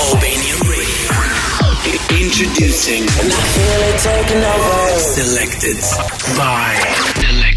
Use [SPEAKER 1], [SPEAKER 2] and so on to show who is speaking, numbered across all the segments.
[SPEAKER 1] Albania Radio. Introducing. Selected by.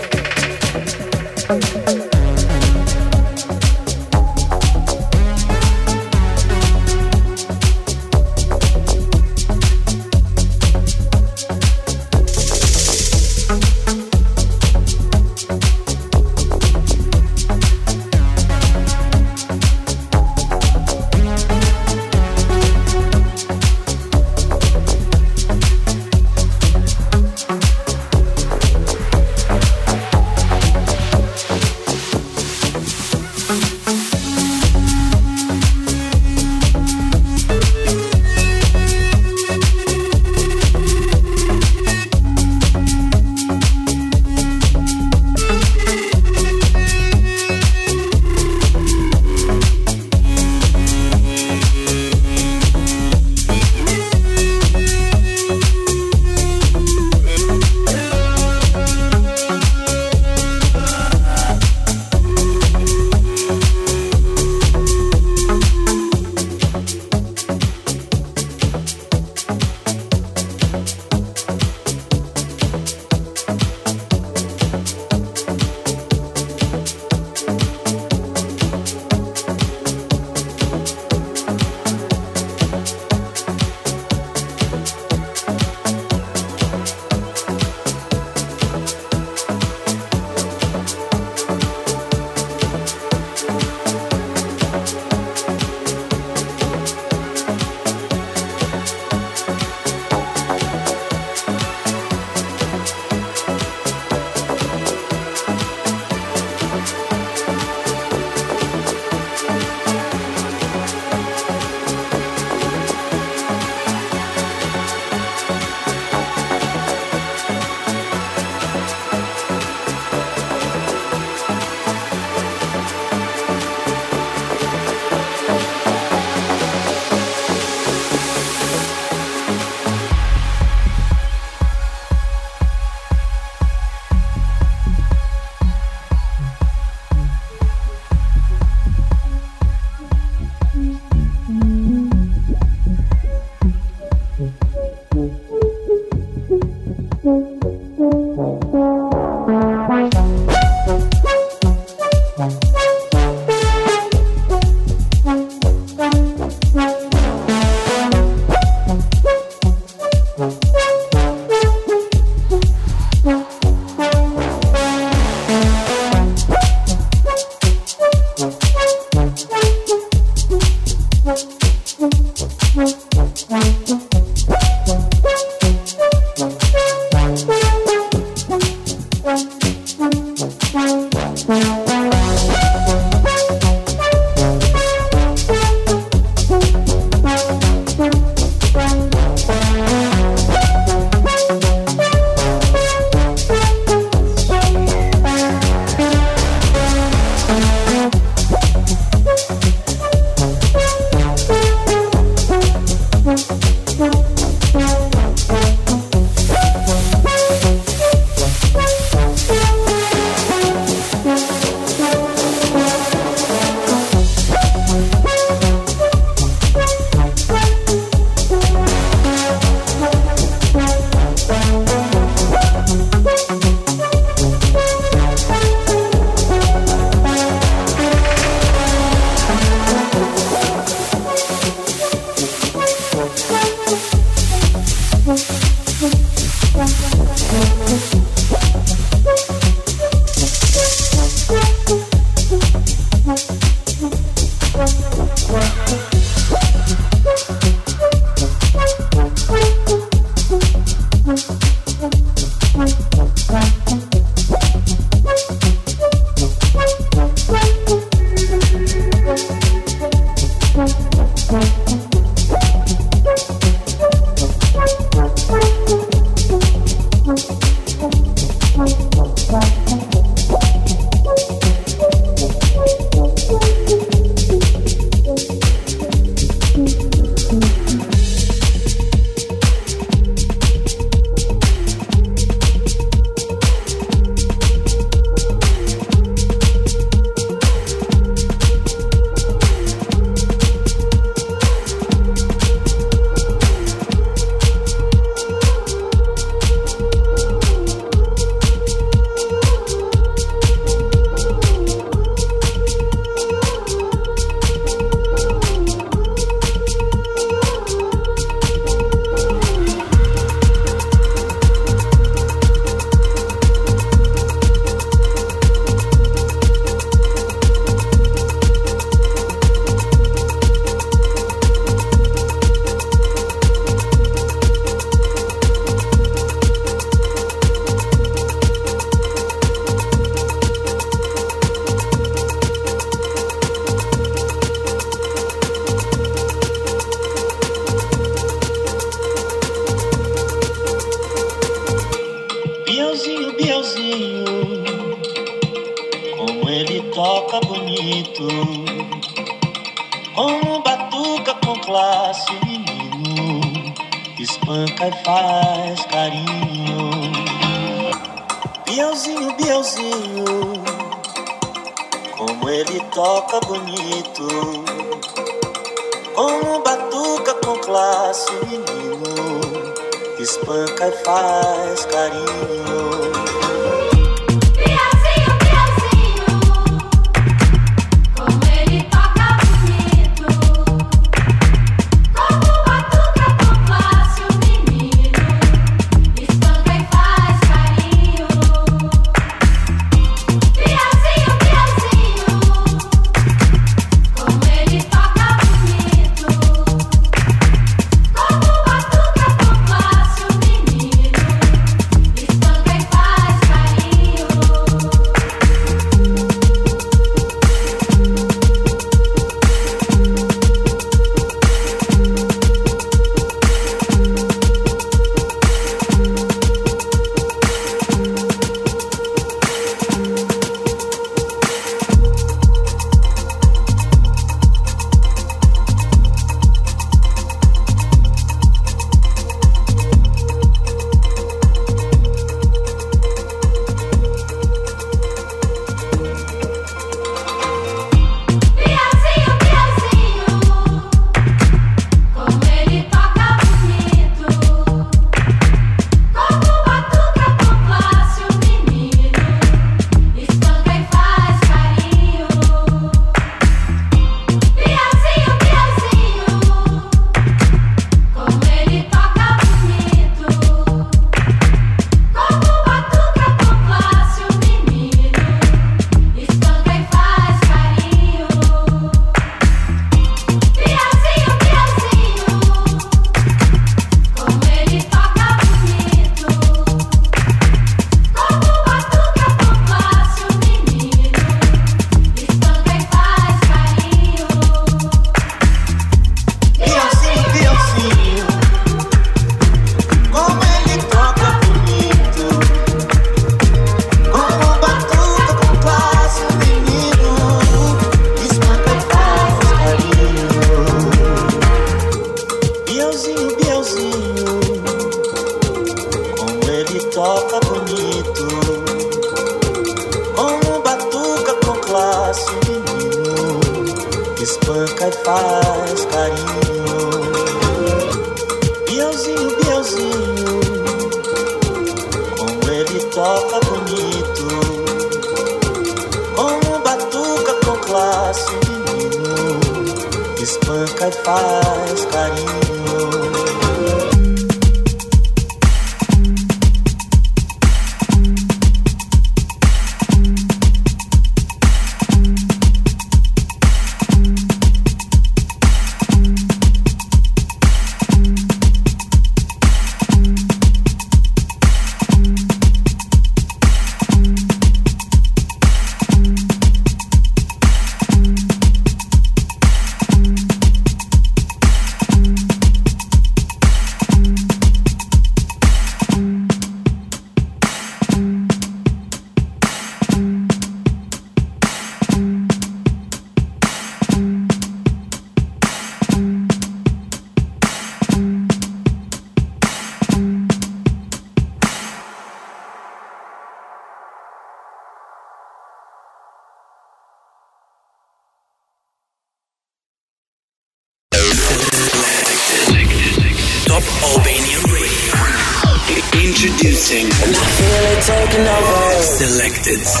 [SPEAKER 1] Selected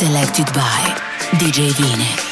[SPEAKER 2] Selected by DJ Vini.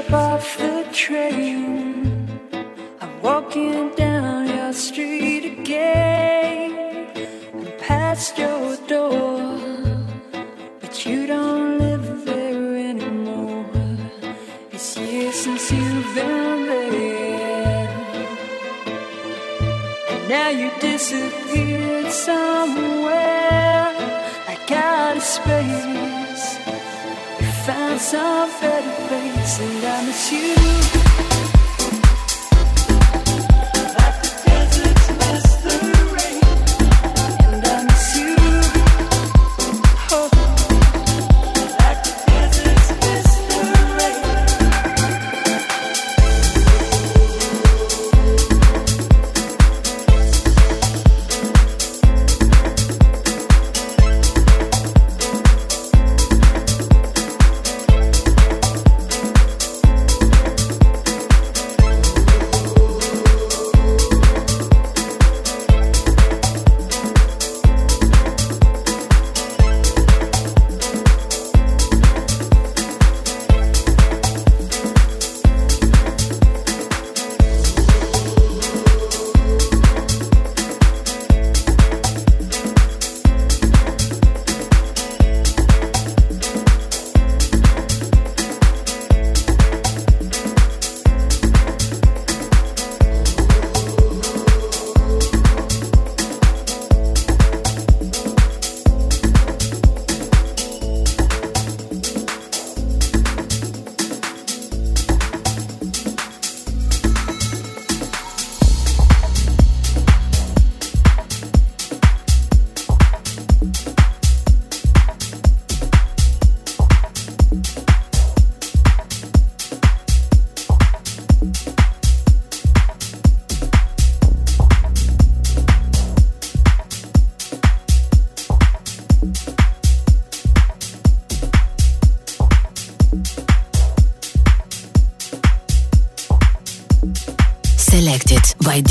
[SPEAKER 3] Step off the train. I'm walking down your street again and past your door, but you don't live there anymore. It's years since you've been there, and now you disappeared somewhere like out of space. You found some and I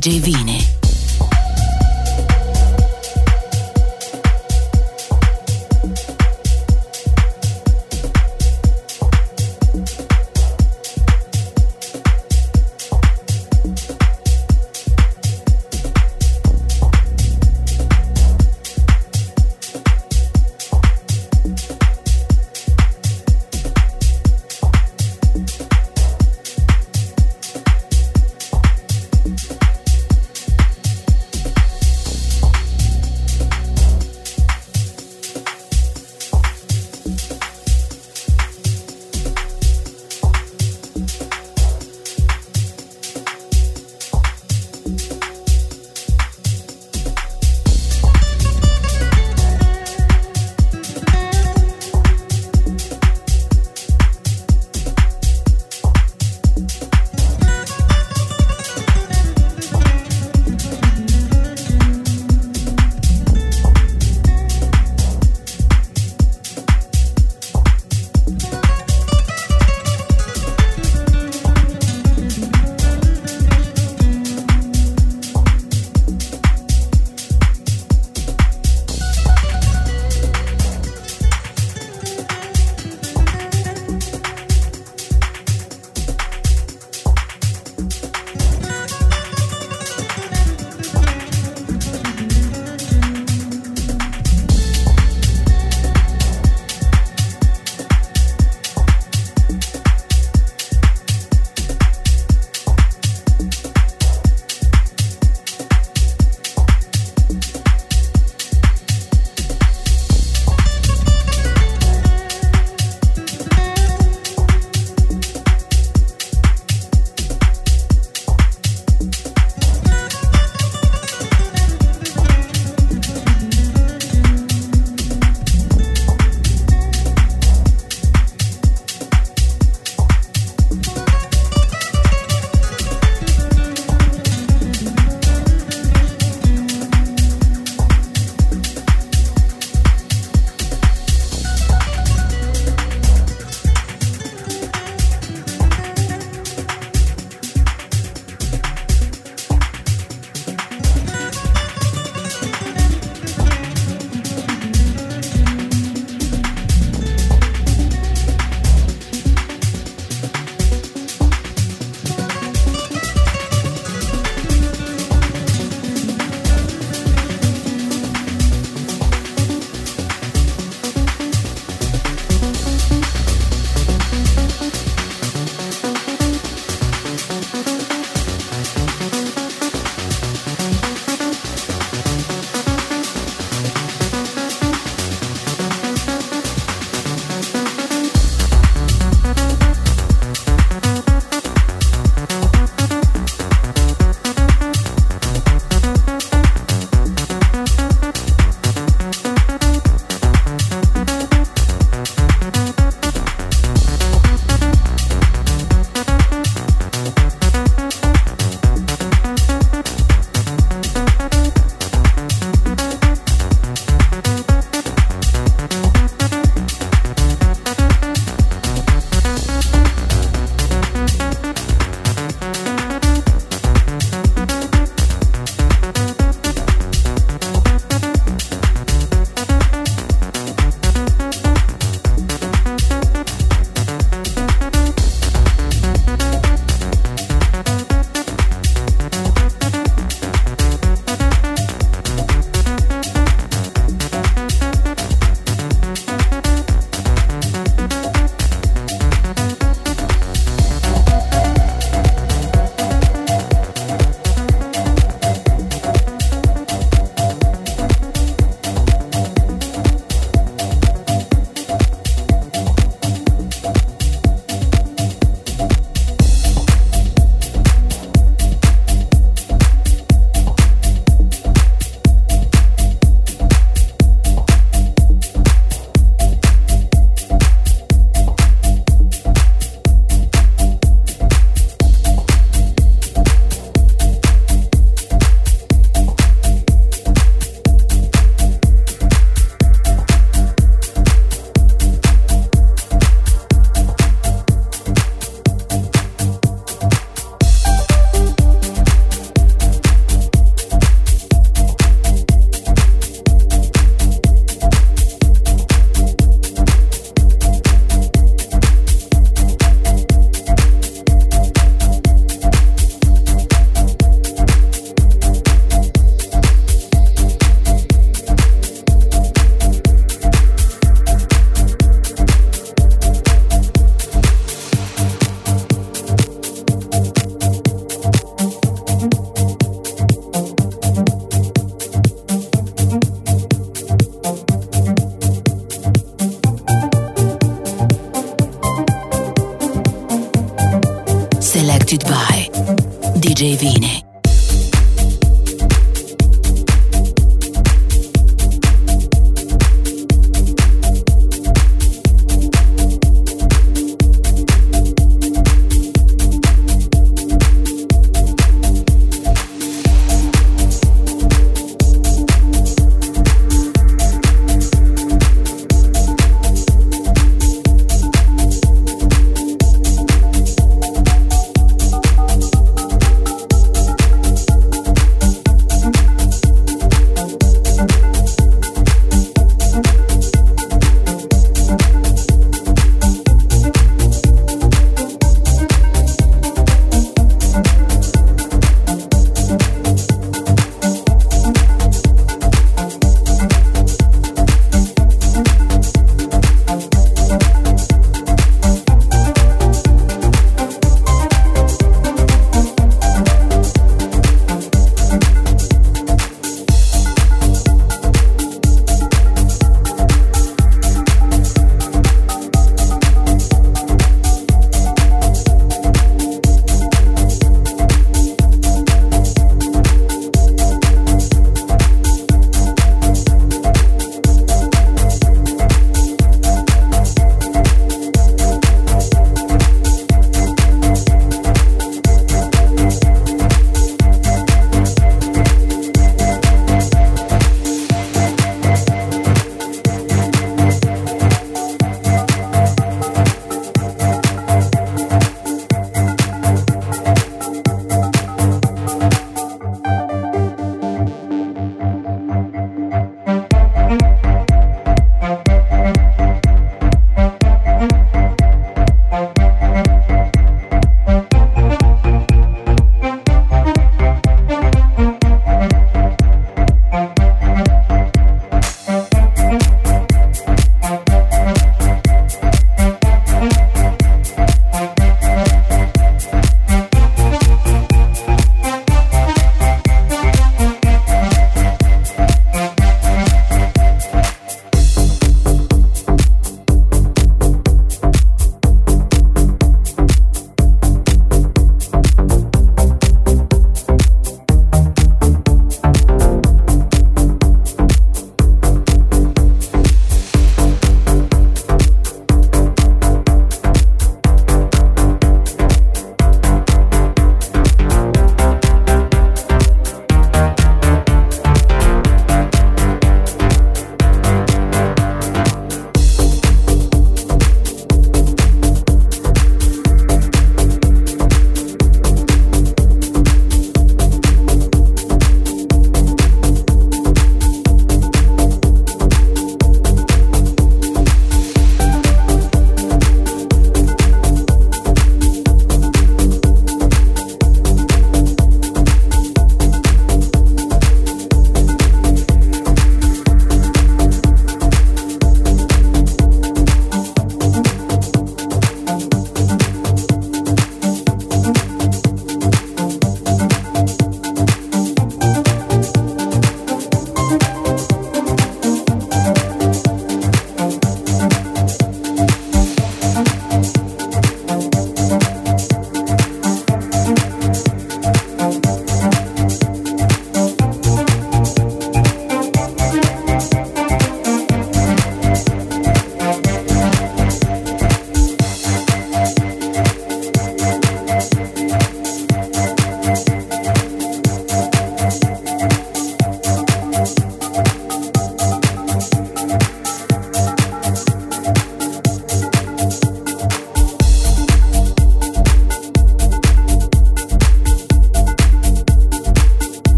[SPEAKER 2] by